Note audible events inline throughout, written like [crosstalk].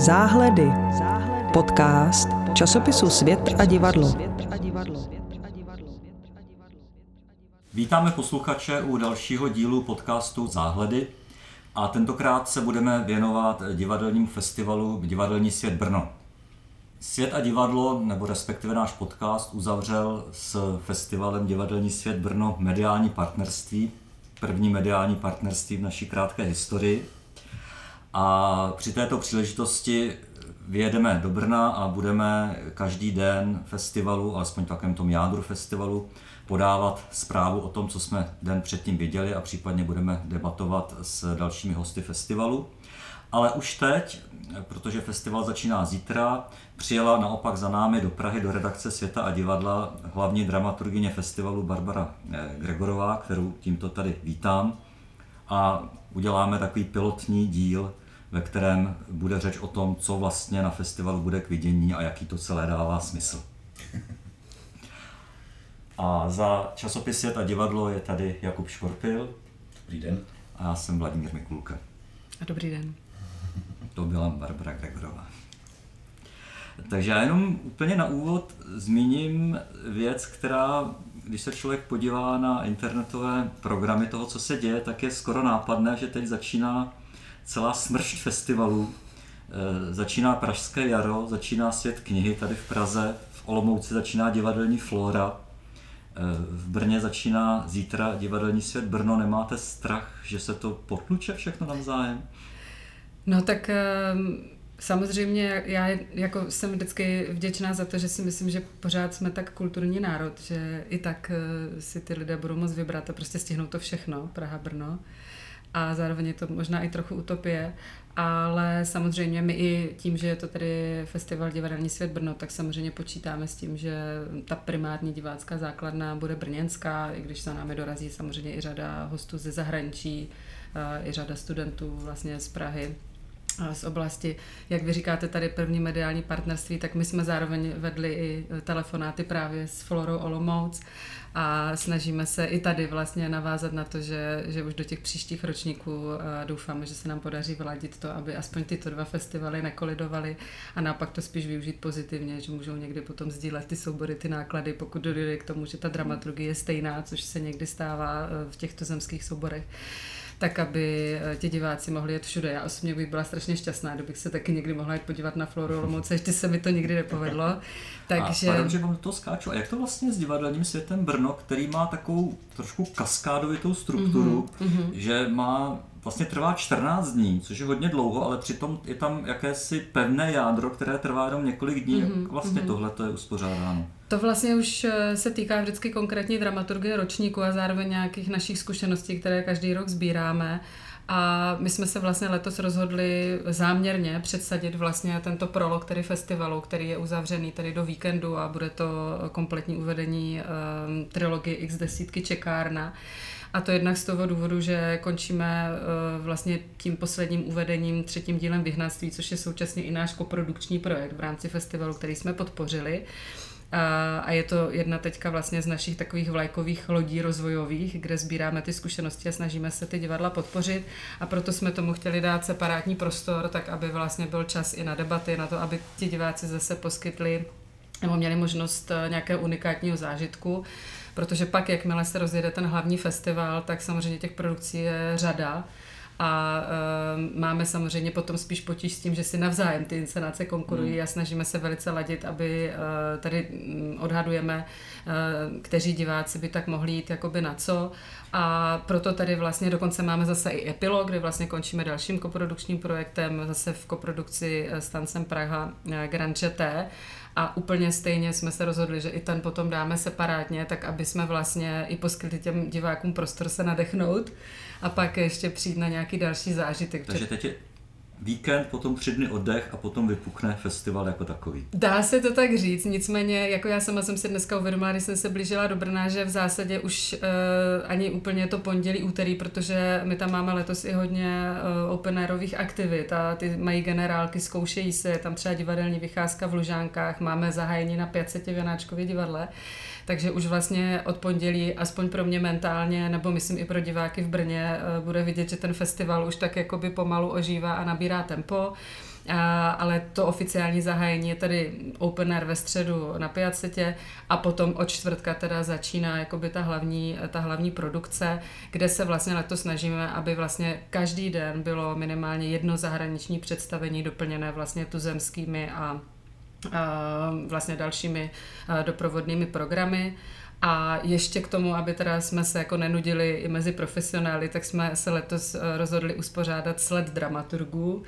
Záhledy. Podcast časopisu Svět a divadlo. Vítáme posluchače u dalšího dílu podcastu Záhledy a tentokrát se budeme věnovat divadelnímu festivalu Divadelní svět Brno. Svět a divadlo, nebo respektive náš podcast, uzavřel s festivalem Divadelní svět Brno mediální partnerství, první mediální partnerství v naší krátké historii. A při této příležitosti vyjedeme do Brna a budeme každý den festivalu, alespoň v takovém tom jádru festivalu, podávat zprávu o tom, co jsme den předtím viděli a případně budeme debatovat s dalšími hosty festivalu. Ale už teď, protože festival začíná zítra, přijela naopak za námi do Prahy do redakce Světa a divadla hlavní dramaturgině festivalu Barbara eh, Gregorová, kterou tímto tady vítám. A uděláme takový pilotní díl, ve kterém bude řeč o tom, co vlastně na festivalu bude k vidění a jaký to celé dává smysl. A za časopis Svět a divadlo je tady Jakub Škorpil. Dobrý den. A já jsem Vladimír Mikulka. A dobrý den. To byla Barbara Gregorová. Takže já jenom úplně na úvod zmíním věc, která, když se člověk podívá na internetové programy toho, co se děje, tak je skoro nápadné, že teď začíná celá smršť festivalů. E, začíná Pražské jaro, začíná svět knihy tady v Praze, v Olomouci začíná divadelní Flora, e, v Brně začíná zítra divadelní svět Brno. Nemáte strach, že se to potluče všechno navzájem? No tak ehm, samozřejmě já jako jsem vždycky vděčná za to, že si myslím, že pořád jsme tak kulturní národ, že i tak eh, si ty lidé budou moct vybrat a prostě stihnout to všechno, Praha, Brno. A zároveň je to možná i trochu utopie, ale samozřejmě my i tím, že je to tedy festival Divadelní svět Brno, tak samozřejmě počítáme s tím, že ta primární divácká základna bude brněnská, i když za námi dorazí samozřejmě i řada hostů ze zahraničí, eh, i řada studentů vlastně z Prahy, z oblasti, jak vy říkáte tady první mediální partnerství, tak my jsme zároveň vedli i telefonáty právě s Florou Olomouc a snažíme se i tady vlastně navázat na to, že, že už do těch příštích ročníků doufáme, že se nám podaří vyladit to, aby aspoň tyto dva festivaly nekolidovaly a naopak to spíš využít pozitivně, že můžou někdy potom sdílet ty soubory, ty náklady, pokud dojde k tomu, že ta dramaturgie je stejná, což se někdy stává e, v těchto zemských souborech tak aby eh, ti diváci mohli jet všude. Já osobně bych byla strašně šťastná, kdybych se taky někdy mohla jít podívat na Floru Olomouce, ještě se mi to nikdy nepovedlo. [laughs] Takže... A že vám to skáču. A jak to vlastně s divadelním světem Brno, který má takovou trošku kaskádovitou strukturu, mm-hmm. že má vlastně trvá 14 dní, což je hodně dlouho, ale přitom je tam jakési pevné jádro, které trvá jenom několik dní. Mm-hmm. Jak vlastně mm-hmm. tohle to je uspořádáno? To vlastně už eh, se týká vždycky konkrétní dramaturgie ročníku a zároveň nějakých našich zkušeností, které každý rok sbíráme. A my jsme se vlastně letos rozhodli záměrně předsadit vlastně tento prolog který festivalu, který je uzavřený tady do víkendu a bude to kompletní uvedení um, trilogie X desítky Čekárna. A to jednak z toho důvodu, že končíme uh, vlastně tím posledním uvedením, třetím dílem Vyhnanství, což je současně i náš koprodukční projekt v rámci festivalu, který jsme podpořili. A je to jedna teďka vlastně z našich takových vlajkových lodí rozvojových, kde sbíráme ty zkušenosti a snažíme se ty divadla podpořit. A proto jsme tomu chtěli dát separátní prostor, tak aby vlastně byl čas i na debaty, na to, aby ti diváci zase poskytli nebo měli možnost eh, nějakého unikátního zážitku, protože pak, jakmile se rozjede ten hlavní festival, tak samozřejmě těch produkcí je řada a uh, máme samozřejmě potom spíš potíž s tím, že si navzájem ty inscenace konkurují hmm. a snažíme se velice ladit, aby uh, tady um, odhadujeme, uh, kteří diváci by tak mohli jít jakoby na co a proto tady vlastně dokonce máme zase i epilog, kde vlastně končíme dalším koprodukčním projektem, zase v koprodukci s Tancem Praha Grand Jeté a úplně stejně jsme se rozhodli, že i ten potom dáme separátně, tak aby jsme vlastně i poskytli těm divákům prostor se nadechnout a pak ještě přijít na nějaký další zážitek. Takže teď je víkend, potom tři dny oddech a potom vypukne festival jako takový. Dá se to tak říct, nicméně jako já sama jsem si dneska uvědomila, když jsem se blížila do Brna, že v zásadě už uh, ani úplně to pondělí, úterý, protože my tam máme letos i hodně uh, open airových aktivit a ty mají generálky, zkoušejí se, tam třeba divadelní vycházka v Lužánkách, máme zahájení na 500 v Janáčkově divadle, takže už vlastně od pondělí, aspoň pro mě mentálně, nebo myslím i pro diváky v Brně, bude vidět, že ten festival už tak jakoby pomalu ožívá a nabírá tempo. A, ale to oficiální zahájení je tady open air ve středu na Piacetě a potom od čtvrtka teda začíná jakoby ta hlavní, ta hlavní produkce, kde se vlastně letos snažíme, aby vlastně každý den bylo minimálně jedno zahraniční představení doplněné vlastně tuzemskými a vlastně dalšími doprovodnými programy. A ještě k tomu, aby teda jsme se jako nenudili i mezi profesionály, tak jsme se letos eh, rozhodli uspořádat sled dramaturgů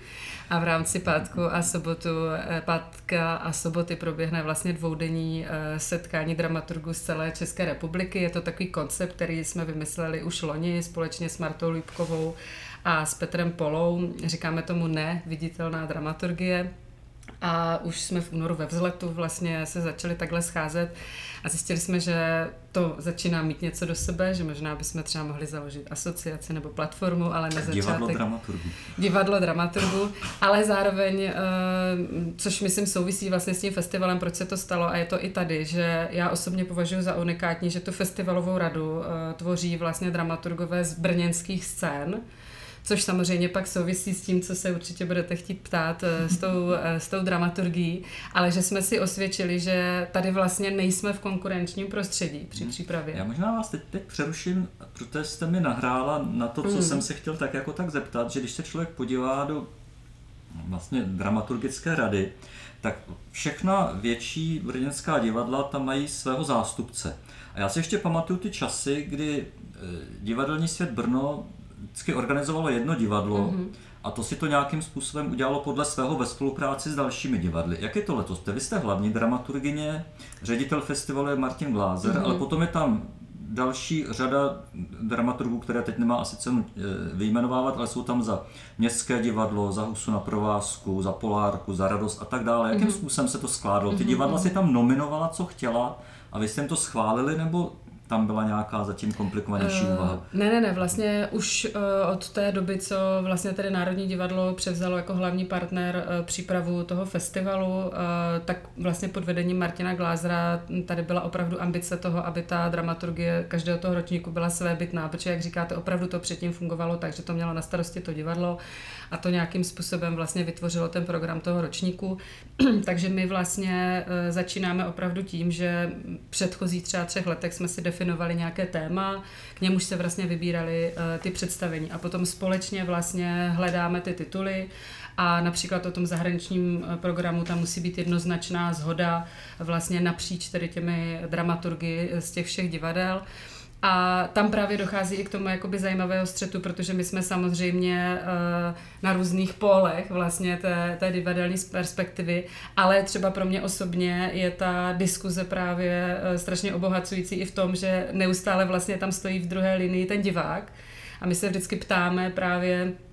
a v rámci pátku a sobotu, eh, pátka a soboty proběhne vlastně dvoudenní eh, setkání dramaturgů z celé České republiky. Je to takový koncept, který jsme vymysleli už loni společně s Martou Lípkovou a s Petrem Polou. Říkáme tomu neviditelná dramaturgie a už jsme v únoru ve vzletu vlastně se začali takhle scházet a zjistili jsme, že to začíná mít něco do sebe, že možná bychom třeba mohli založit asociaci nebo platformu, ale na začátek... Divadlo dramaturgu. Divadlo dramaturgu, ale zároveň, eh, což myslím souvisí vlastně s tím festivalem, proč se to stalo a je to i tady, že já osobně považuji za unikátní, že tu festivalovou radu eh, tvoří vlastně dramaturgové z brněnských scén, což samozřejmě pak souvisí s tím, co se určitě budete chtít ptát eh, s tou, eh, s tou dramaturgií, ale že jsme si osvědčili, že tady vlastně nejsme v konkurenčním prostředí při hmm. přípravě. Já možná vás teď, teď přeruším, protože jste mi nahrála na to, co mm. jsem se chtěl tak jako tak zeptat, že když se člověk podívá do vlastně dramaturgické rady, tak všechna větší brněnská divadla tam mají svého zástupce. A já si ještě pamatuju ty časy, kdy eh, divadelní svět Brno vždycky organizovalo jedno divadlo mm-hmm. a to si to nějakým způsobem udělalo podle svého ve spolupráci s dalšími divadly. Jak je to letos? Vy jste hlavní dramaturgině, ředitel festivalu je Martin Glázer, mm-hmm. ale potom je tam další řada dramaturgů, které teď nemá asi cenu eh, vyjmenovávat, ale jsou tam za Městské divadlo, za Husu na provázku, za Polárku, za Radost a tak dále. Jakým mm-hmm. způsobem se to skládalo? Ty mhm, divadla si tam nominovala, co chtěla a vy jste jim to schválili, nebo tam byla nějaká zatím komplikovanější uh, úvaha? Ne, ne, ne, vlastně už uh, od té doby, co vlastně tedy Národní divadlo převzalo jako hlavní partner uh, přípravu toho festivalu, uh, tak vlastně pod vedením Martina Glázera tady byla opravdu ambice toho, aby ta dramaturgie každého toho ročníku byla svébytná, protože jak říkáte, opravdu to předtím fungovalo tak, že to mělo na starosti to divadlo a to nějakým způsobem vlastně vytvořilo ten program toho ročníku. [clears throat] Takže my vlastně začínáme opravdu tím, že předchozí třeba třech letech jsme si definovali nějaké téma, k němuž se vlastně vybírali uh, ty představení a potom společně vlastně hledáme ty tituly a například o tom zahraničním eh, programu tam musí být jednoznačná zhoda vlastně napříč tedy těmi dramaturgy z těch všech divadel. A tam právě dochází i k tomu jakoby zajímavého střetu, protože my jsme samozřejmě uh, na různých pólech vlastně té, té divadelní perspektivy, ale třeba pro mě osobně je ta diskuze právě uh, strašně obohacující i v tom, že neustále vlastně tam stojí v druhé linii ten divák. A my se vždycky ptáme právě, Eh,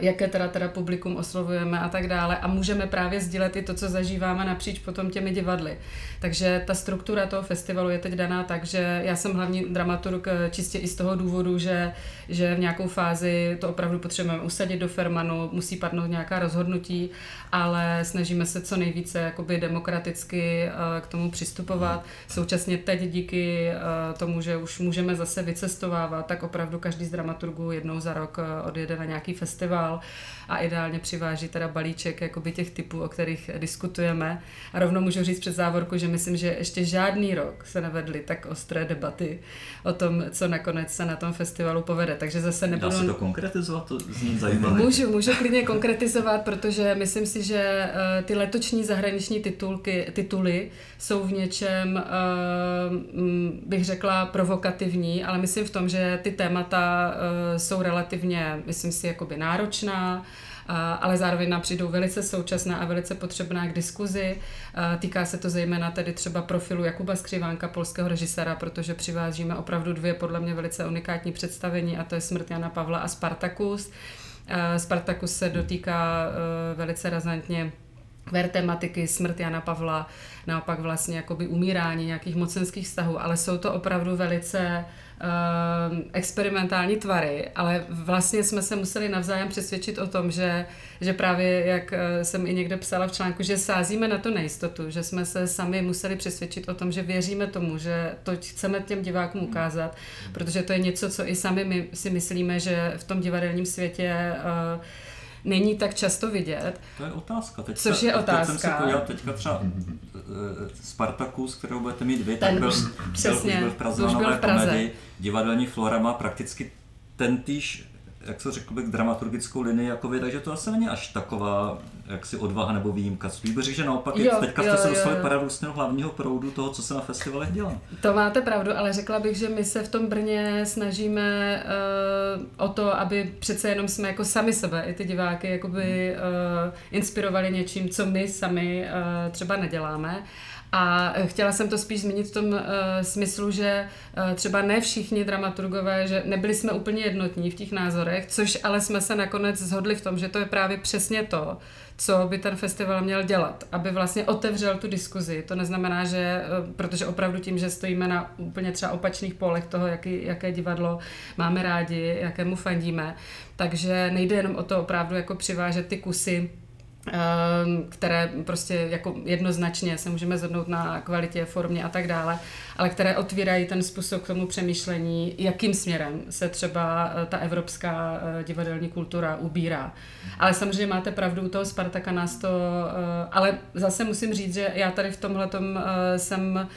jaké teda, teda publikum oslovujeme a tak dále a můžeme právě sdílet i to, co zažíváme napříč potom těmi divadly. Takže ta struktura toho festivalu je teď daná tak, že já jsem hlavní dramaturg eh, čistě i z toho důvodu, že, že v nějakou fázi to opravdu potřebujeme usadit do Fermanu, musí padnout nějaká rozhodnutí, ale snažíme se co nejvíce jakoby demokraticky eh, k tomu přistupovat. Současně teď díky tomu, že už můžeme zase vycestovávat, tak opravdu každý z dramaturgů jednou za rok odjede na nějaký festival festival a ideálně přiváží teda balíček jakoby těch typů, o kterých diskutujeme. A rovnou můžu říct před závorku, že myslím, že ještě žádný rok se nevedly tak ostré debaty o tom, co nakonec se na tom festivalu povede. Takže zase nebudu... Dá se to konkretizovat? To zní zajímavé. Můžu, můžu klidně konkretizovat, protože myslím si, že eh, ty letoční zahraniční titulky, tituly jsou v něčem, eh, bych řekla, provokativní, ale myslím v tom, že ty témata eh, jsou relativně, myslím si, jakoby náročná, ale zároveň nám přijdou velice současná a velice potřebná k diskuzi. Týká se to zejména tedy třeba profilu Jakuba Skřivánka, polského režiséra, protože přivážíme opravdu dvě podle mě velice unikátní představení a to je Smrt Jana Pavla a Spartakus. Spartakus se dotýká e, velice razantně queer tematiky, smrt Jana Pavla, naopak vlastně jakoby umírání nějakých mocenských vztahů, ale jsou to opravdu velice uh, experimentální tvary, ale vlastně jsme se museli navzájem přesvědčit o tom, že, že právě, jak uh, jsem i někde psala v článku, že sázíme na to nejistotu, že jsme se sami museli přesvědčit o tom, že věříme tomu, že to chceme těm divákům ukázat, protože to je něco, co i sami my si myslíme, že v tom divadelním světě uh, není tak často vidět. To je otázka. Teďka, Což je otázka. Teď jsem si podíval teďka třeba [laughs] Spartakus, kterou budete mít vy, Ten tak byl, už- byl, přesně, už byl v Praze to už na byl nové v Praze. komedii. Divadelní Flora má prakticky ten týž jak se řekl bych, dramaturgickou linii, jako vy, takže to asi není až taková jaksi odvaha nebo výjimka. Spíš bych řekl, že naopak, Jo, jo, teďka jste jo, se jo, dostali paradoxně do hlavního proudu toho, co se na festivalech dělá. To máte pravdu, ale řekla bych, že my se v tom Brně snažíme uh, o to, aby přece jenom jsme jako sami sebe, i ty diváky, jakoby uh, inspirovali něčím, co my sami uh, třeba neděláme. A chtěla jsem to spíš zmínit v tom uh, smyslu, že uh, třeba ne všichni dramaturgové, že nebyli jsme úplně jednotní v těch názorech, což ale jsme se nakonec zhodli v tom, že to je právě přesně to, co by ten festival měl dělat, aby vlastně otevřel tu diskuzi. To neznamená, že, eh, protože opravdu tím, že stojíme na úplně třeba opačných polech toho, jaký, jaké divadlo máme rádi, jakému fandíme, takže nejde jenom o to opravdu jako přivážet ty kusy které prostě jako jednoznačně se můžeme zhodnout na kvalitě, formě a tak dále, ale které otvírají ten způsob k tomu přemýšlení, jakým směrem se třeba eh, ta evropská eh, divadelní kultura ubírá. Ale samozřejmě máte pravdu, u toho Spartaka nás to, eh, ale zase musím říct, že já tady v tomhle jsem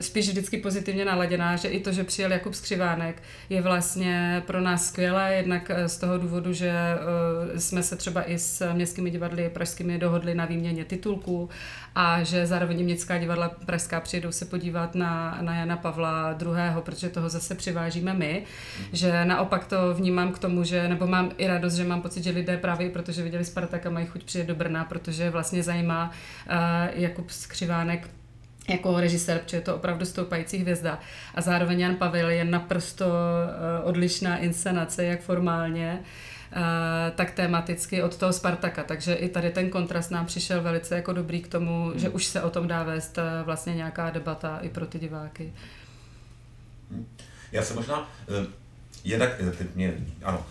spíš vždycky pozitivně naladěná, že i to, že přijel Jakub Skřivánek, je vlastně pro nás skvělé, jednak eh, z toho důvodu, že eh, jsme se třeba i s městskými divadly pražskými dohodli na výměně titulků a že zároveň městská divadla pražská přijedou se podívat na, na Jana Pavla II., protože toho zase přivážíme my, že naopak to vnímám k tomu, že, nebo mám i radost, že mám pocit, že lidé právě protože viděli Spartaka mají chuť přijet do Brna, protože vlastně zajímá uh, Jakub Skřivánek jako režisér, protože je to opravdu stoupající hvězda. A zároveň Jan Pavel je naprosto eh, odlišná inscenace, jak formálně, eh, tak tematicky od toho Spartaka. Takže i tady ten kontrast nám přišel velice jako dobrý k tomu, že už se o tom dá vést eh, vlastně nějaká debata i pro ty diváky. Já se možná, eh, teď mě, ano,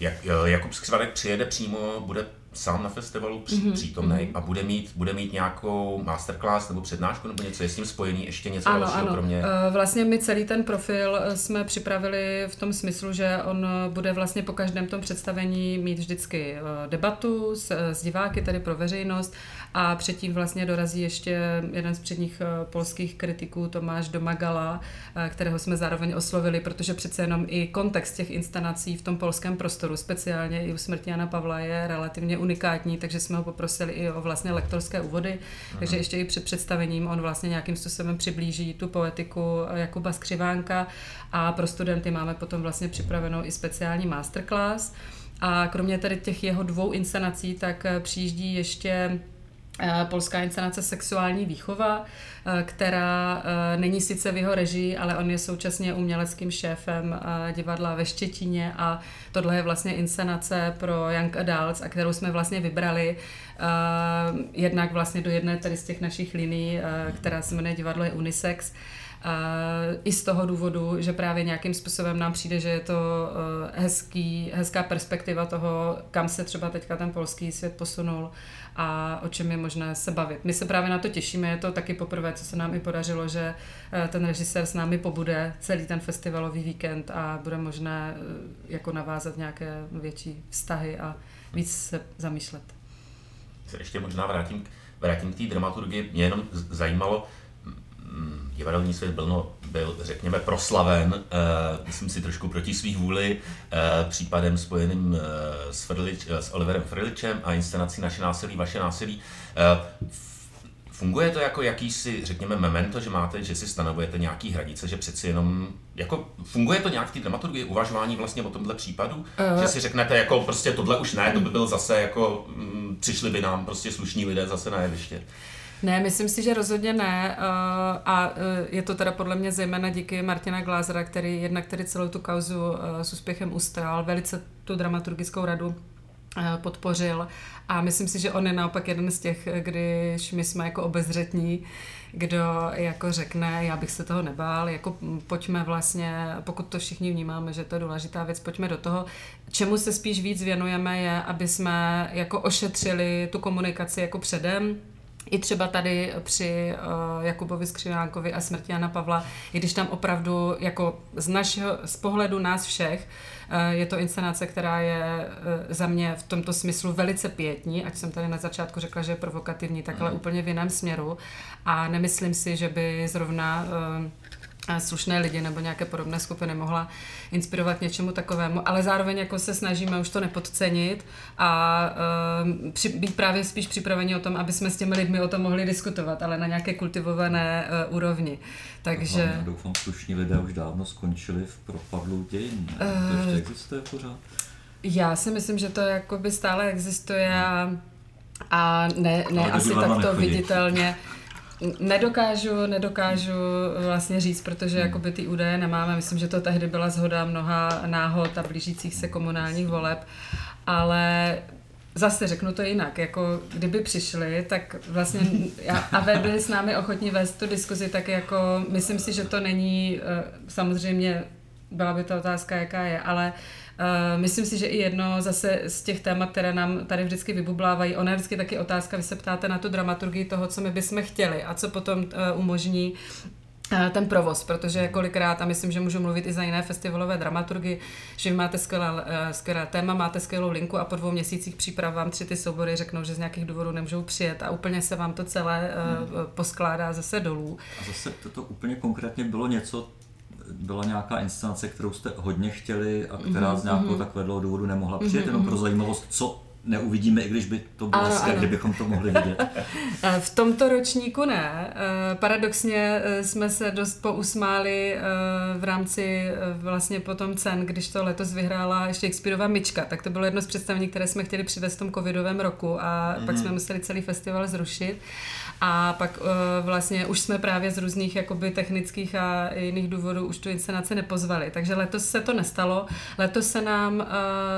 jak, Jakub Skřivanek přijede přímo, bude sám na festivalu při, Mhm, mm-hmm. přítomný a bude mít, bude mít nějakou masterclass nebo přednášku nebo něco, je s tím spojený ještě něco Ano, dalšího, ano. kromě... Eh, Vlastně my celý ten profil eh, jsme připravili v tom smyslu, že on eh, bude vlastně po každém tom představení mít vždycky debatu s, s diváky, tedy pro veřejnost a předtím vlastně dorazí ještě jeden z předních eh, polských kritiků, Tomáš Domagala, eh, kterého jsme zároveň oslovili, protože přece jenom i kontext těch instanací v tom polském prostoru, speciálně i u smrti Jana Pavla, je relativně unikátní, takže jsme ho poprosili i o vlastně lektorské úvody, takže ještě i před představením on vlastně nějakým způsobem přiblíží tu poetiku Jakuba Skřivánka. A pro studenty máme potom vlastně připravenou i speciální masterclass. A kromě tady těch jeho dvou inscenací, tak eh, přijíždí ještě eh, polská inscenace Sexuální výchova, eh, která eh, není sice v jeho režii, ale on je současně uměleckým šéfem eh, divadla ve Štětíně a tohle je vlastně inscenace pro Young Adults, a kterou jsme vlastně vybrali eh, jednak vlastně do jedné tady z těch našich linií, eh, která se jmenuje Divadlo je Unisex, I z toho důvodu, že právě nějakým způsobem nám přijde, že je to uh, hezký, hezká perspektiva toho, kam se třeba teďka ten polský svět posunul a o čem je možné se bavit. My se právě na to těšíme, je to taky poprvé, co se nám i podařilo, že uh, ten režisér s námi pobude celý ten festivalový víkend a bude možné uh, jako navázat nějaké větší vztahy a víc se zamýšlet. se ještě možná vrátím, vrátím k té dramaturgii. Mě jenom zajímalo, divadelní svět byl, no, byl, řekněme, proslaven, eh, myslím si trošku proti svých vůli, eh, případem spojeným eh, s, Frlič, eh, s Oliverem Frličem a inscenací Naše násilí, Vaše násilí. F- Funguje to jako jakýsi, řekněme, memento, že máte, že si stanovujete nějaký hranice, že přeci jenom, jako, funguje to nějak v té dramaturgii, uvažování vlastně o tomhle případu? Eh. Že si řeknete, jako prostě tohle už ne, to by byl zase jako, mm, přišli by nám prostě slušní lidé zase na jeviště. Ne, myslím si, že rozhodně ne. eh, A eh, je to teda podle mě zejména díky Martina Glázera, který jednak tedy celou tu kauzu eh, s úspěchem ustál, velice tu dramaturgickou radu podpořil a myslím si, že on je naopak jeden z těch, když my jsme jako obezřetní, kdo jako řekne, já bych se toho nebál, jako pojďme vlastně, pokud to všichni vnímáme, že to je důležitá věc, pojďme do toho. Čemu se spíš víc věnujeme je, aby jsme jako ošetřili tu komunikaci jako předem, i třeba tady při uh, Jakubovi Skřivánkovi a smrti Jana Pavla, i když tam opravdu jako z našeho, z pohledu nás všech, uh, je to inscenace, která je uh, za mě v tomto smyslu velice pětní, ať jsem tady na začátku řekla, že je provokativní, tak ale mm. úplně v jiném směru a nemyslím si, že by zrovna uh, slušné lidi nebo nějaké podobné skupiny mohla inspirovat něčemu takovému, ale zároveň jako se snažíme už to nepodcenit a uh, při, být právě spíš připraveni o tom, aby jsme s těmi lidmi o tom mohli diskutovat, ale na nějaké kultivované uh, úrovni. Takže... Já doufám, slušní lidé už dávno skončili v propadlu dějin. Uh, to ještě existuje pořád? Já si myslím, že to jakoby stále existuje a, a ne, ne asi takto viditelně. [laughs] Nedokážu, nedokážu vlastně říct, protože hmm. jakoby ty údaje nemáme. Myslím, že to tehdy byla zhoda mnoha náhod a blížících se komunálních voleb, ale Zase řeknu to jinak, jako kdyby přišli, tak vlastně [laughs] a byli s námi ochotní vést tu diskuzi, tak jako myslím si, že to není, eh, samozřejmě byla by ta otázka, jaká je, ale Uh, myslím si, že i jedno zase z těch témat, které nám tady vždycky vybublávají, ona je vždycky taky otázka, vy se ptáte na tu dramaturgii toho, co my bychom chtěli a co potom uh, umožní eh, ten provoz, protože kolikrát, a myslím, že můžu mluvit i za jiné festivalové dramaturgy, že vy máte skvělé, skvělé téma, máte skvělou linku a po dvou měsících příprav vám tři ty soubory řeknou, že z nějakých důvodů nemůžou přijet a úplně se vám to celé hmm. poskládá zase dolů. A zase to, to úplně konkrétně bylo něco, byla nějaká inscenace, kterou jste hodně chtěli a která mm-hmm. z nějakého mhm. takového důvodu nemohla přijet, mm-hmm. jenom pro mhm. zajímavost, co neuvidíme, i když by to bylo hezké, kdybychom to mohli vidět. [laughs] v tomto ročníku ne. Eh, paradoxně eh, jsme se dost pousmáli eh, v rámci vlastně potom cen, když to letos vyhrála Shakespeareova myčka, tak to bylo jedno z představení, které jsme chtěli přivést v tom covidovém roku a mm-hmm. pak jsme museli celý festival zrušit. A pak vlastně už jsme právě z různých jakoby technických a jiných důvodů už tu inscenaci nepozvali. Takže letos se to nestalo. Letos se nám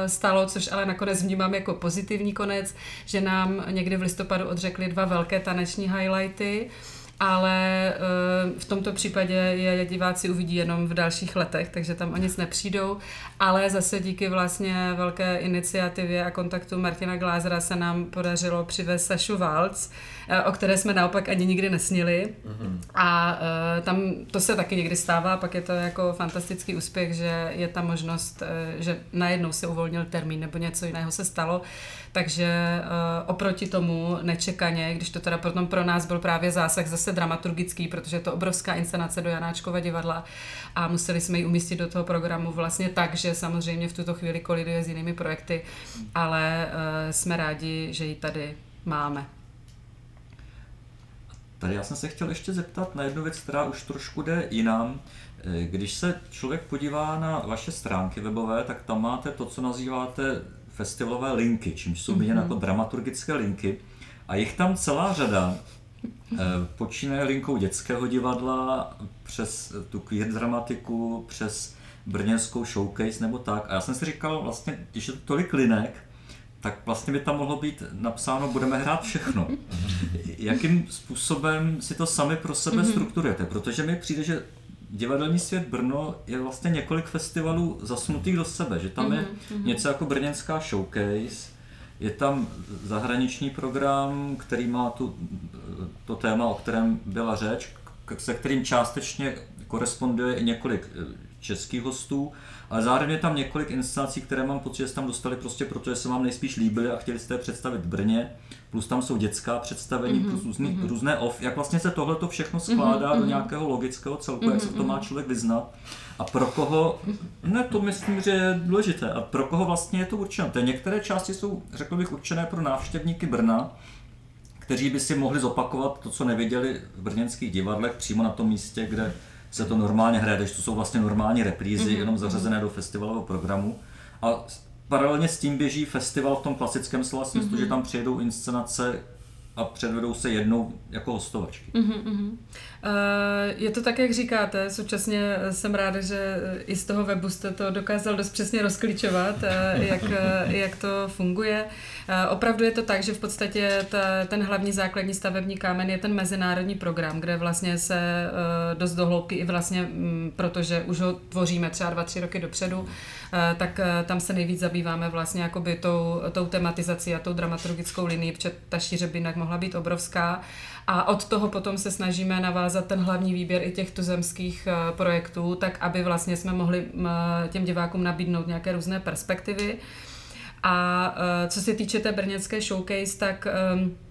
stalo, což ale nakonec vnímám jako pozitivní konec, že nám někdy v listopadu odřekli dva velké taneční highlighty ale v tomto případě je diváci uvidí jenom v dalších letech, takže tam o nic nepřijdou, ale zase díky vlastně velké iniciativě a kontaktu Martina Glázera se nám podařilo přivést Sašu Valc, Eh, o které jsme naopak ani nikdy nesnili. Mm-hmm. A uh, tam to se taky někdy stává, pak je to jako fantastický úspěch, že je ta možnost, uh, že najednou se uvolnil termín nebo něco jiného se stalo. Takže oproti tomu nečekaně, když to teda potom pro nás byl právě zásah zase dramaturgický, protože je to obrovská inscenace do Janáčkova divadla a museli jsme ji umístit do toho programu vlastně tak, že samozřejmě v tuto chvíli koliduje s jinými projekty, ale jsme rádi, že ji tady máme. Tady já jsem se chtěl ještě zeptat na jednu věc, která už trošku jde jinam. Eh, když se člověk podívá na vaše stránky webové, tak tam máte to, co nazýváte festivalové linky, čímž jsou mm-hmm. jako dramaturgické linky. A jich tam celá řada. Eh, počínaje linkou dětského divadla, přes tu queer dramatiku, přes brněnskou showcase nebo tak. A já jsem si říkal, vlastně, když je to tolik linek, tak vlastně by tam mohlo být napsáno, budeme hrát všechno. Jakým způsobem si to sami pro sebe mm-hmm. strukturujete? Protože mi přijde, že divadelní svět Brno je vlastně několik festivalů zasunutých do sebe, že tam mm-hmm. je mhm. něco jako brněnská showcase, je tam zahraniční program, který má tu, to téma, o kterém byla řeč, se kterým částečně koresponduje i několik eh, českých hostů, ale zároveň je tam několik inscenací, které mám pocit, že tam dostali prostě proto, že se vám nejspíš líbily a chtěli jste je představit v Brně, plus tam jsou dětská představení, mm-hmm, plus různý, mm-hmm. různé off. Jak vlastně se tohle to všechno skládá mm-hmm, do nějakého logického celku, mm-hmm, jak se to má člověk vyznat? A pro koho, ne, to myslím, že je důležité, a pro koho vlastně je to určeno. Te některé části jsou, řekl bych, určené pro návštěvníky Brna, kteří by si mohli zopakovat to, co neviděli v brněnských divadlech přímo na tom místě, kde se to normálně hraje, takže to jsou vlastně normální reprízy, mm-hmm. jenom zařazené do festivalového programu. A paralelně s tím běží festival v tom klasickém slova smyslu, mm-hmm. že tam přijedou inscenace a předvedou se jednou jako hostovačky. Mm-hmm. Uh, Je to tak, jak říkáte. Současně jsem ráda, že i z toho webu jste to dokázal dost přesně rozklíčovat, jak, jak to funguje. Opravdu je to tak, že v podstatě ta, ten hlavní základní stavební kámen je ten mezinárodní program, kde vlastně se dost dohloubky i vlastně, mm, protože už ho tvoříme třeba dva, tři roky dopředu, tak tam se nejvíc zabýváme vlastně jakoby tou, tou tematizací a tou dramaturgickou linií, protože ta šíře by jinak mohla být obrovská. A od toho potom se snažíme navázat ten hlavní výběr i těch tuzemských eh, projektů, tak aby vlastně jsme mohli těm divákům nabídnout nějaké různé perspektivy. A eh, co se týče té brněnské showcase, tak ehm, eh,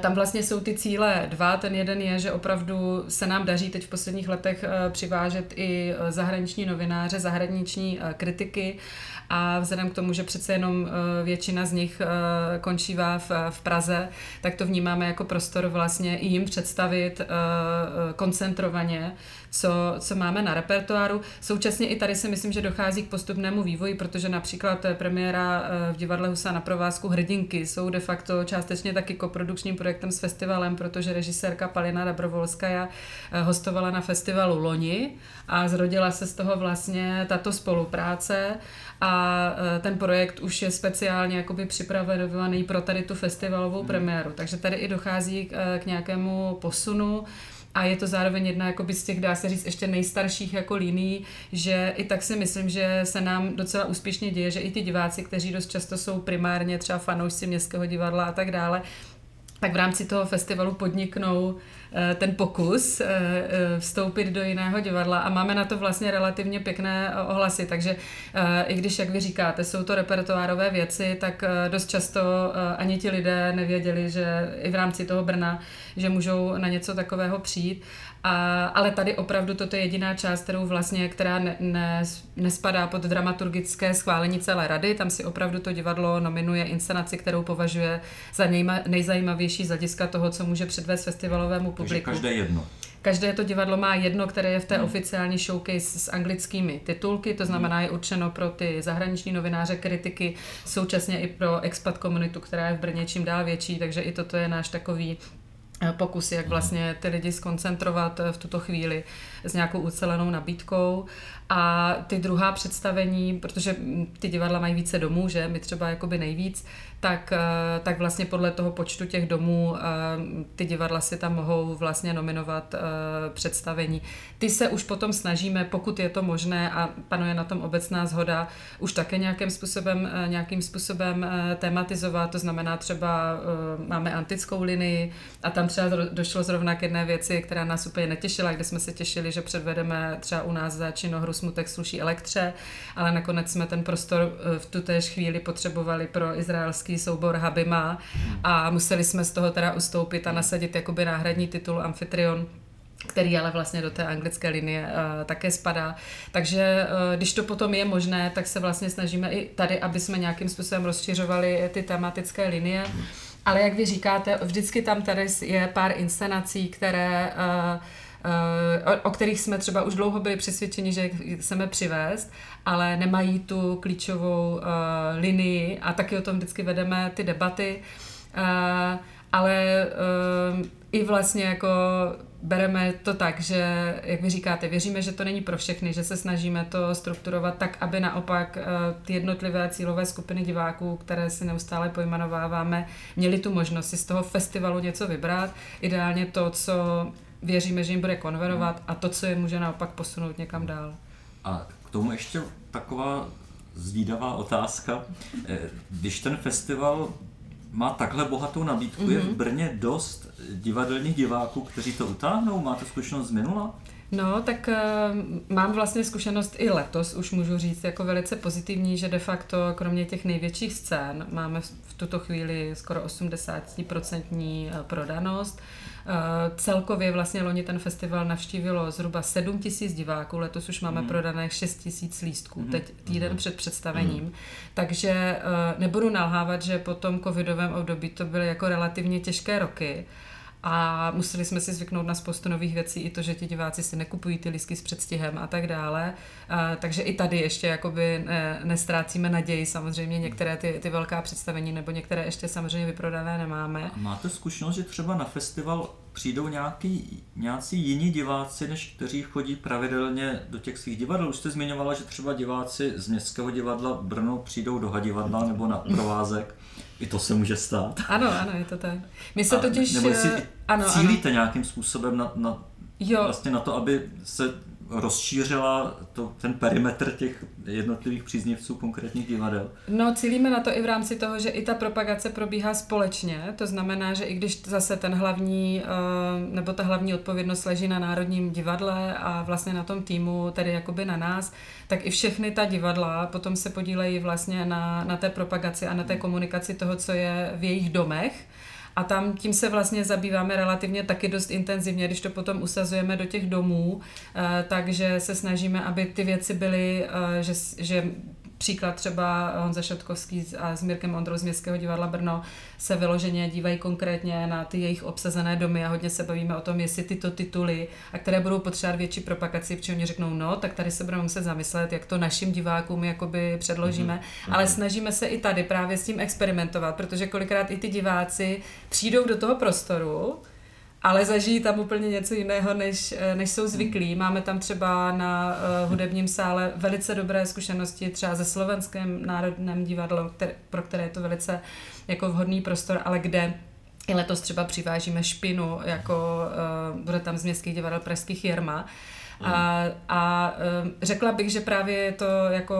tam vlastně jsou ty cíle dva. Ten jeden je, že opravdu se nám daří teď v posledních letech přivážet i zahraniční novináře, zahraniční kritiky a vzhledem k tomu, že přece jenom eh, většina z nich eh, končívá v, Praze, tak to vnímáme jako prostor vlastně i jim představit eh, koncentrovaně, co, co máme na repertoáru. Současně i tady si myslím, že dochází k postupnému vývoji, protože například premiéra v divadle Husa na provázku Hrdinky jsou de facto částečně taky koprodukčním projektem s festivalem, protože režisérka Palina Dabrovolskaja hostovala na festivalu loni a zrodila se z toho vlastně tato spolupráce a e, ten projekt už je speciálně jakoby připravený pro tady tu festivalovou hmm. premiéru. Takže tady i dochází k, e, k nějakému posunu a je to zároveň jedna jakoby z těch, dá se říct, ještě nejstarších jako linií, že i tak si myslím, že se nám docela úspěšně děje, že i ty diváci, kteří dost často jsou primárně třeba fanoušci městského divadla a tak dále, tak v rámci toho festivalu podniknou Eh, ten pokus eh, eh, vstoupit do jiného divadla a máme na to vlastně relativně pěkné ohlasy, takže i když, jak vy říkáte, jsou to repertoárové věci, tak dost často ani ti lidé nevěděli, že i v rámci toho Brna, že můžou na něco takového přijít. A, ale tady opravdu toto je jediná část, kterou vlastně, která ne, ne, nespadá pod dramaturgické schválení celé rady. Tam si opravdu to divadlo nominuje inscenaci, kterou považuje za nejma, nejzajímavější z hlediska toho, co může předvést festivalovému publiku. Takže každé jedno. Každé to divadlo má jedno, které je v té hmm. oficiální showcase s anglickými titulky, to znamená je určeno pro ty zahraniční novináře, kritiky, současně i pro expat komunitu, která je v Brně čím dál větší, takže i toto je náš takový eh, pokus, jak vlastně ty lidi skoncentrovat eh, v tuto chvíli s nějakou ucelenou nabídkou. A ty druhá představení, protože ty divadla mají více domů, že? My třeba jakoby nejvíc, tak, eh, tak vlastně podle toho počtu těch domů eh, ty divadla si tam mohou vlastně nominovat eh, představení. Ty se už potom snažíme, pokud je to možné a panuje na tom obecná zhoda, už také nějakým způsobem, nějakým způsobem tematizovat, to znamená třeba máme antickou linii a tam třeba došlo zrovna k jedné věci, která nás úplně netěšila, kde jsme se těšili, že předvedeme třeba u nás za činohru Smutek sluší elektře, ale nakonec jsme ten prostor v tu chvíli potřebovali pro izraelský americký soubor Habima a museli jsme z toho teda ustoupit a nasadit jakoby náhradní titul Amphitryon který ale vlastně do té anglické linie uh, také spadá. Takže uh, když to potom je možné, tak se vlastně snažíme i tady, aby jsme nějakým způsobem rozšiřovali ty tematické linie. Ale jak vy říkáte, vždycky tam tady je pár inscenací, které uh, o, o kterých jsme třeba už dlouho byli přesvědčeni, že chceme přivést, ale nemají tu klíčovou uh, linii a taky o tom vždycky vedeme ty debaty. Uh, ale i vlastně jako bereme to tak, že, jak vy říkáte, věříme, že to není pro všechny, že se snažíme to strukturovat tak, aby naopak ty jednotlivé cílové skupiny diváků, které si neustále pojmenováváme, měli tu možnost si z toho festivalu něco vybrat. Ideálně to, co věříme, že jim bude konverovat a to, co je může naopak posunout někam dál. A k tomu ještě taková zvídavá otázka. Eh, když ten festival má takhle bohatou nabídku, mm-hmm. je v mhm. Brně dost divadelních diváků, kteří to utáhnou? Máte zkušenost z minula? No, tak uh, mám vlastně zkušenost i letos, už můžu říct, jako velice pozitivní, že de facto kromě těch největších scén máme v tuto chvíli skoro 80% eh, prodanost. Eh, celkově vlastně loni ten festival navštívilo zhruba 7 tisíc diváků, letos už máme mm. prodané 6 tisíc lístků, mm. teď týden mm. před představením. Mm. Takže eh, nebudu nalhávat, že po tom covidovém období to byly jako relativně těžké roky, a museli jsme si zvyknout na spoustu nových věcí, i to, že ti diváci si nekupují ty lístky s předstihem a tak dále. A, takže i tady ještě jakoby ne, nestrácíme naději. Samozřejmě některé ty, ty velká představení nebo některé ještě samozřejmě vyprodané nemáme. A máte zkušenost, že třeba na festival přijdou nějaký, nějací jiní diváci, než kteří chodí pravidelně do těch svých divadel? Už jste zmiňovala, že třeba diváci z Městského divadla Brno přijdou do Hadivadla nebo na provázek. I to se může stát. Ano, ano, je to tak. My se totiž... Nebo jestli eh, ano, cílíte ano. nějakým způsobem na, na, Jo. vlastně na to, aby se rozšířila to, ten perimetr těch jednotlivých příznivců konkrétních divadel? No, cílíme na to i v rámci toho, že i ta propagace probíhá společně. To znamená, že i když zase ten hlavní, eh, nebo ta hlavní odpovědnost leží na Národním divadle a vlastně na tom týmu, tedy jakoby na nás, tak i všechny ta divadla potom se podílejí vlastně na, na té propagaci a na té komunikaci toho, co je v jejich domech. A tam tím se vlastně zabýváme relativně taky dost intenzivně, když to potom usazujeme do těch domů, eh, takže se snažíme, aby ty věci byly, eh, že, že Příklad třeba Honza Šatkovský a s Mirkem Ondrou z Městského divadla Brno se vyloženě dívají konkrétně na ty jejich obsazené domy a hodně se bavíme o tom, jestli tyto tituly, a které budou potřebovat větší propagaci, protože oni řeknou, no, tak tady se budeme muset zamyslet, jak to našim divákům jakoby předložíme, mm-hmm. ale snažíme se i tady právě s tím experimentovat, protože kolikrát i ty diváci přijdou do toho prostoru, ale zažijí tam úplně něco jiného, než, než jsou zvyklí. Máme tam třeba na uh, hudebním sále velice dobré zkušenosti, třeba ze slovenském národném divadlu, které, pro které je to velice jako vhodný prostor, ale kde i letos třeba přivážíme špinu, jako uh, bude tam z městských divadel Pražských Jerma. A, a řekla bych, že právě je to jako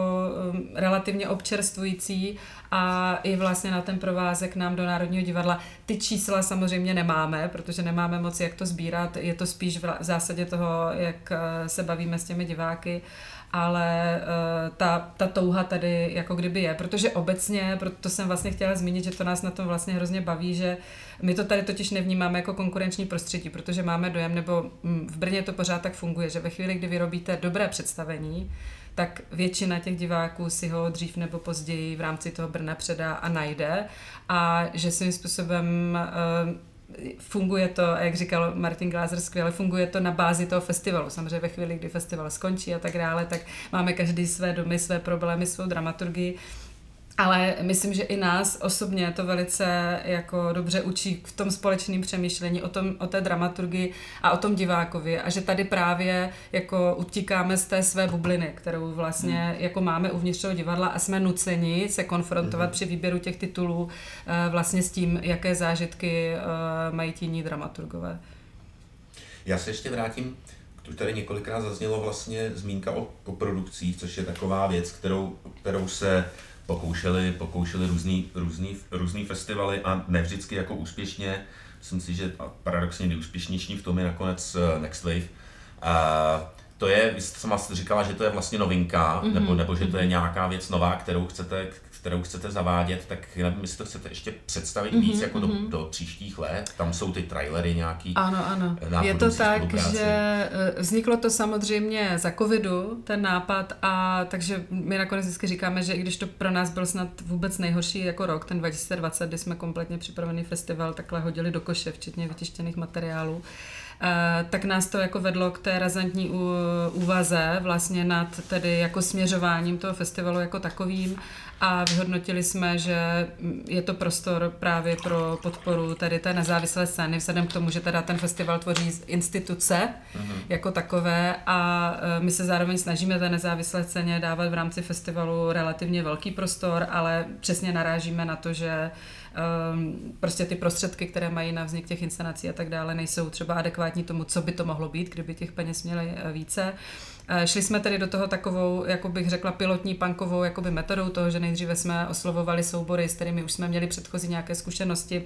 relativně občerstvující a i vlastně na ten provázek nám do Národního divadla. Ty čísla samozřejmě nemáme, protože nemáme moc jak to sbírat, je to spíš v zásadě toho, jak uh, se bavíme s těmi diváky ale uh, ta, ta touha tady jako kdyby je, protože obecně, proto jsem vlastně chtěla zmínit, že to nás na tom vlastně hrozně baví, že my to tady totiž nevnímáme jako konkurenční prostředí, protože máme dojem, nebo mm, v Brně to pořád tak funguje, že ve chvíli, kdy vyrobíte dobré představení, tak většina těch diváků si ho dřív nebo později v rámci toho Brna předá a najde. A že svým způsobem uh, funguje to, jak říkal Martin Glázer skvěle, funguje to na bázi toho festivalu. Samozřejmě ve chvíli, kdy festival skončí a tak dále, tak máme každý své domy, své problémy, svou dramaturgii ale myslím, že i nás osobně to velice jako dobře učí v tom společném přemýšlení o, tom, o té dramaturgii a o tom divákovi a že tady právě jako utíkáme z té své bubliny, kterou vlastně hmm. jako máme uvnitř toho divadla a jsme nuceni se konfrontovat hmm. při výběru těch titulů eh, vlastně s tím, jaké zážitky eh, mají tíní dramaturgové. Já se ještě vrátím tu tady několikrát zaznělo vlastně zmínka o koprodukcích, což je taková věc, kterou, kterou se pokoušeli, pokoušeli různý, různý, různý festivaly a ne vždycky jako úspěšně. Myslím si, že paradoxně nejúspěšnější v tom je nakonec eh, Next Wave. A to je, vy jste sama říkala, že to je vlastně novinka, mm-hmm. nebo, nebo že to je mhm. nějaká věc nová, kterou chcete, kterou chcete zavádět, tak nevím, jestli to chcete ještě představit mm-hmm, víc jako mm-hmm. do, mhm. do příštích let. Tam jsou ty trailery nějaký. Ano, ano. Je to tak, že eh, vzniklo to samozřejmě za covidu, ten nápad, a takže my nakonec vždycky říkáme, že i když to pro nás byl snad vůbec nejhorší jako rok, ten 2020, kdy jsme kompletně připravený festival takhle hodili do koše, včetně vytištěných materiálů, tak nás to jako vedlo k té razantní úvaze vlastně nad tedy jako směřováním toho festivalu jako takovým a vyhodnotili jsme, že je to prostor právě pro podporu tady té nezávislé scény, vzhledem k tomu, že teda ten festival tvoří instituce mm-hmm. jako takové a eh, my se zároveň snažíme té nezávislé scéně dávat v rámci festivalu relativně velký prostor, ale přesně narážíme na to, že prostě ty prostředky, které mají na vznik těch inscenací a tak dále, nejsou třeba adekvátní tomu, co by to mohlo být, kdyby těch peněz měli eh, více. Eh, šli jsme tedy do toho takovou, jako bych řekla, pilotní pankovou jakoby metodou toho, že nejdříve jsme oslovovali soubory, s kterými už jsme měli předchozí nějaké zkušenosti,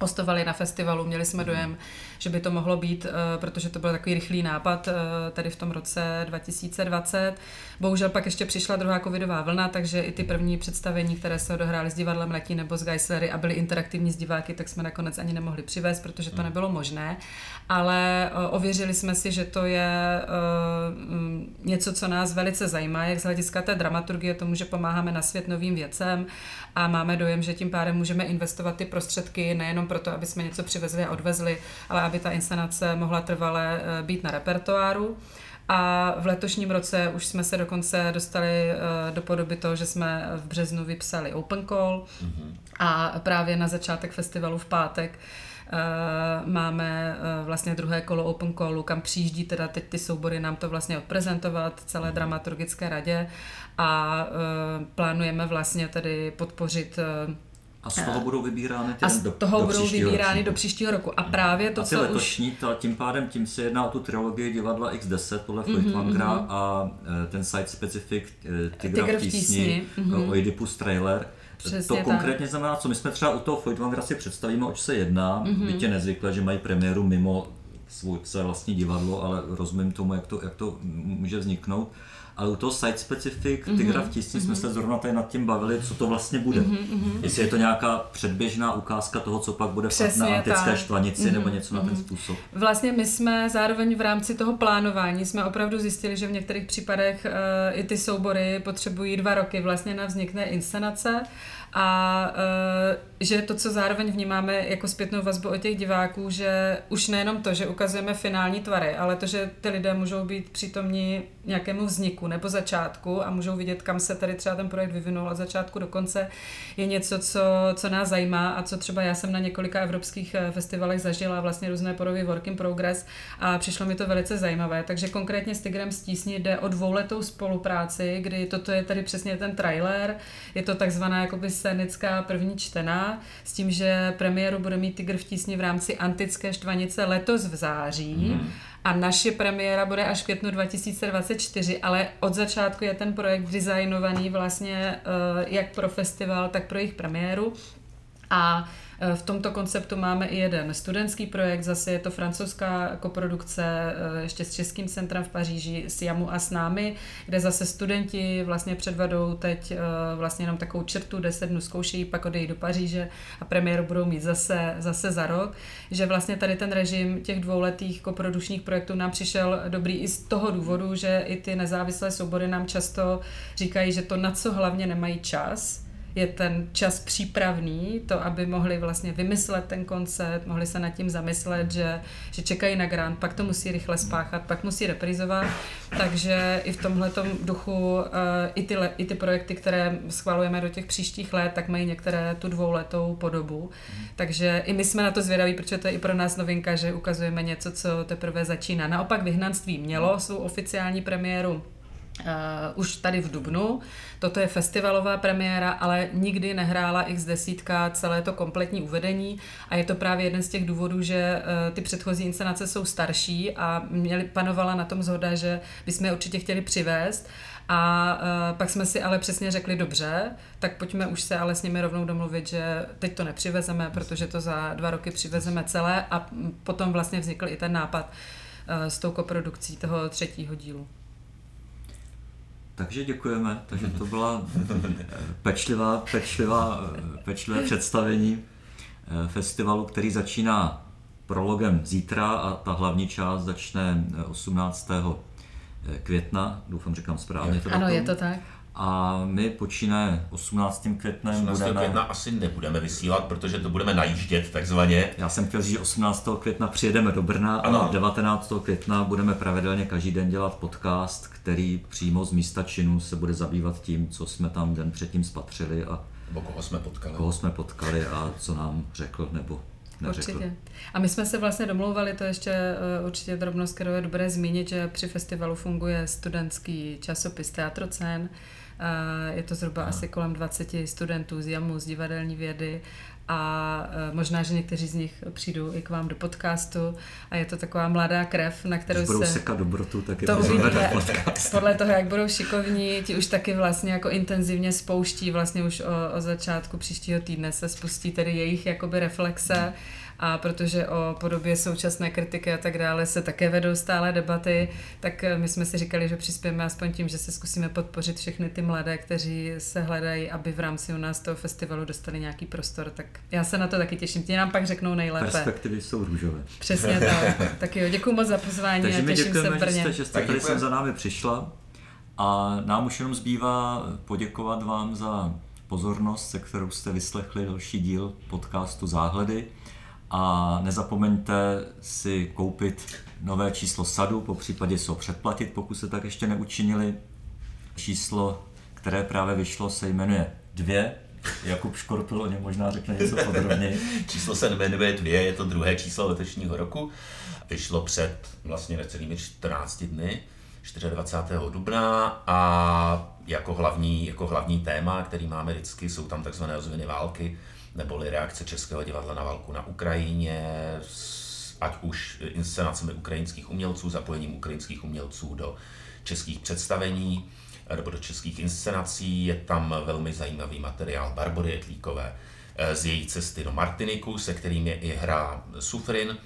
hostovali na festivalu, měli jsme dojem, že by to mohlo být, eh, protože to byl takový rychlý nápad eh, tady v tom roce 2020. Bohužel pak ještě přišla druhá covidová vlna, takže i ty první představení, které se odehrály s divadlem Letí nebo s Geislery a byly interaktivní s diváky, tak jsme nakonec ani nemohli přivést, protože to hmm. nebylo možné. Ale eh, ověřili jsme si, že to je mm, něco, co nás velice zajímá, jak z hlediska té dramaturgie, tomu, že pomáháme na svět novým věcem a máme dojem, že tím pádem můžeme investovat ty prostředky nejenom proto, aby jsme něco přivezli a odvezli, ale aby ta inscenace mohla trvale eh, být na repertoáru. A v letošním roce už jsme se dokonce dostali eh, do podoby toho, že jsme v březnu vypsali Open Call mm-hmm. a právě na začátek festivalu v pátek máme vlastně druhé kolo open callu, kam přijíždí teda teď ty soubory nám to vlastně odprezentovat celé dramaturgické radě a plánujeme vlastně tedy podpořit a z toho budou vybírány ty A z do, toho do budou vybírány ročníku. do příštího roku. A právě to, a ty co letošní, už... ta, tím pádem tím se jedná o tu trilogii divadla X10 podle Feuchtwangera mm-hmm. a e, ten site specific Tigra v tísni, tísni. Mm-hmm. Oedipus trailer. Přesně to tak. konkrétně znamená, co my jsme třeba u toho Feuchtwangera si představíme, oč se jedná, mm-hmm. je nezvykle, že mají premiéru mimo svůj své vlastní divadlo, ale rozumím tomu, jak to, jak to může vzniknout ale u toho site specific mm-hmm. Tygra v mm-hmm. jsme se zrovna tady nad tím bavili, co to vlastně bude. Mm-hmm. Jestli je to nějaká předběžná ukázka toho, co pak bude Přesně na antické tak. štvanici mm-hmm. nebo něco mm-hmm. na ten způsob. Vlastně my jsme zároveň v rámci toho plánování jsme opravdu zjistili, že v některých případech uh, i ty soubory potřebují dva roky vlastně na vznikné inscenace a uh, že to, co zároveň vnímáme jako zpětnou vazbu od těch diváků, že už nejenom to, že ukazujeme finální tvary, ale to, že ty lidé můžou být přítomní nějakému vzniku nebo začátku a můžou vidět, kam se tady třeba ten projekt vyvinul od začátku do konce, je něco, co, co nás zajímá a co třeba já jsem na několika evropských eh, festivalech zažila, vlastně různé podoby Work in Progress a přišlo mi to velice zajímavé. Takže konkrétně s Tigrem Stísni jde o dvouletou spolupráci, kdy toto je tady přesně ten trailer, je to takzvaná jakoby scénická první čtená, s tím, že premiéru bude mít Tygr v tísni v rámci antické štvanice letos v září. Mm. A naše premiéra bude až v květnu 2024, ale od začátku je ten projekt designovaný vlastně uh, jak pro festival, tak pro jejich premiéru. A Eh, v tomto konceptu máme i jeden studentský projekt, zase je to francouzská koprodukce eh, ještě s Českým centrem v Paříži, s Jamu a s námi, kde zase studenti vlastně předvedou teď eh, vlastně jenom takovou čertu, 10 dnů zkoušejí, pak odejí do Paříže a premiéru budou mít zase, zase za rok, že vlastně tady ten režim těch dvouletých koprodukčních projektů nám přišel dobrý i z toho důvodu, že i ty nezávislé soubory nám často říkají, že to na co hlavně nemají čas, je ten čas přípravný, to, aby mohli vlastně vymyslet ten koncept, mohli se nad tím zamyslet, že, že čekají na grant, pak to musí rychle spáchat, pak musí reprizovat, takže i v tomhle duchu uh, i, ty, i ty projekty, které schvalujeme do těch příštích let, tak mají některé tu dvouletou podobu, takže i my jsme na to zvědaví, protože to je i pro nás novinka, že ukazujeme něco, co teprve začíná. Naopak vyhnanství mělo svou oficiální premiéru Uh, už tady v Dubnu. Toto je festivalová premiéra, ale nikdy nehrála x desítka celé to kompletní uvedení a je to právě jeden z těch důvodů, že uh, ty předchozí inscenace jsou starší a měli, panovala na tom zhoda, že bychom je určitě chtěli přivést a uh, pak jsme si ale přesně řekli, dobře, tak pojďme už se ale s nimi rovnou domluvit, že teď to nepřivezeme, protože to za dva roky přivezeme celé a potom vlastně vznikl i ten nápad s tou koprodukcí toho třetího dílu. Takže děkujeme. Takže to byla [laughs] eh, pečlivá, pečlivá, eh, pečlivé představení eh, festivalu, který začíná prologem zítra a ta hlavní část začne 18. května. Doufám, říkám správně. Ano, je to tak. A my počínaje 18. květnem 18. budeme... května asi nebudeme vysílat, protože to budeme najíždět takzvaně. Já jsem chtěl říct, že 18. května přijedeme do Brna ano. a 19. května budeme pravidelně každý den dělat podcast, který přímo z místa činu se bude zabývat tím, co jsme tam den předtím spatřili a nebo koho jsme potkali. Koho jsme potkali a co nám řekl nebo neřekl. Určitě. A my jsme se vlastně domlouvali, to ještě uh, určitě drobnost, kterou je dobré zmínit, že při festivalu funguje studentský časopis Teatrocen, je to zhruba no. asi kolem 20 studentů z JAMu, z divadelní vědy. A e, možná, že někteří z nich přijdou i k vám do podcastu. A je to taková mladá krev, na kterou Když budou se... sekat dobrotu, tak je to uvidíte, Podle toho, jak budou šikovní, ti už taky vlastně jako intenzivně spouští, vlastně už o, o začátku příštího týdne. Se spustí tedy jejich jakoby reflexe. hmm a protože o podobě současné kritiky a tak dále se také vedou stále debaty, tak eh, my jsme si říkali, že přispějeme aspoň tím, že se zkusíme podpořit všechny ty mladé, kteří se hledají, aby v rámci u nás toho festivalu dostali nějaký prostor. Tak já se na to taky těším. Ti nám pak řeknou nejlépe. Perspektivy jsou růžové. Přesně tak. [laughs] tak jo, děkuji moc za pozvání Takže a těším se v Brně. Že jste, že jste tady jsem za námi přišla a nám už jenom zbývá poděkovat vám za pozornost, se kterou jste vyslechli další díl podcastu Záhledy. A nezapomeňte si koupit nové číslo sadu, po případě se ho předplatit, pokud se tak ještě neučinili. Číslo, které právě vyšlo, se jmenuje 2, Jakub Škorpil o něm možná řekne něco podrobněji. [laughs] číslo se jmenuje dvě, je to druhé číslo letošního roku. Vyšlo před vlastně necelými 14 dny, 24. dubna a jako hlavní, jako hlavní téma, který máme vždycky, jsou tam takzvané ozvěny války, neboli reakce Českého divadla na válku na Ukrajině, ať už inscenacemi ukrajinských umělců, zapojením ukrajinských umělců do českých představení nebo do českých inscenací. Je tam velmi zajímavý materiál Barbory Etlíkové eh, z její cesty do Martiniku, se kterým je i hra Sufrin.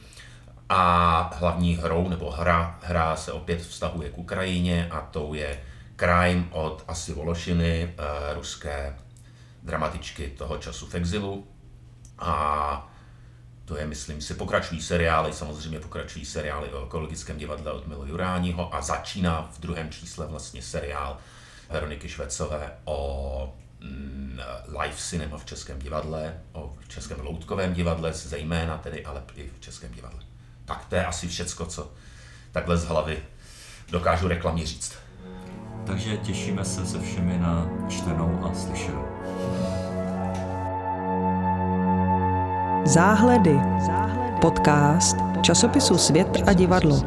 A hlavní hrou, nebo hra, hra se opět vztahuje k Ukrajině a to je Crime od Asi Vološiny, eh, ruské dramatičky toho času v exilu. A to je, myslím si, pokračují seriály, samozřejmě pokračují seriály o ekologickém divadle od Milo Juráního a začíná v druhém čísle vlastně seriál Veroniky Švecové o mm, live cinema v Českém divadle, o Českém loutkovém divadle, zejména tedy, ale i v Českém divadle. Tak to je asi všecko, co takhle z hlavy dokážu reklamně říct. Takže těšíme se se všemi na čtenou a slyšenou. Záhledy. Podcast časopisu Svět a divadlo.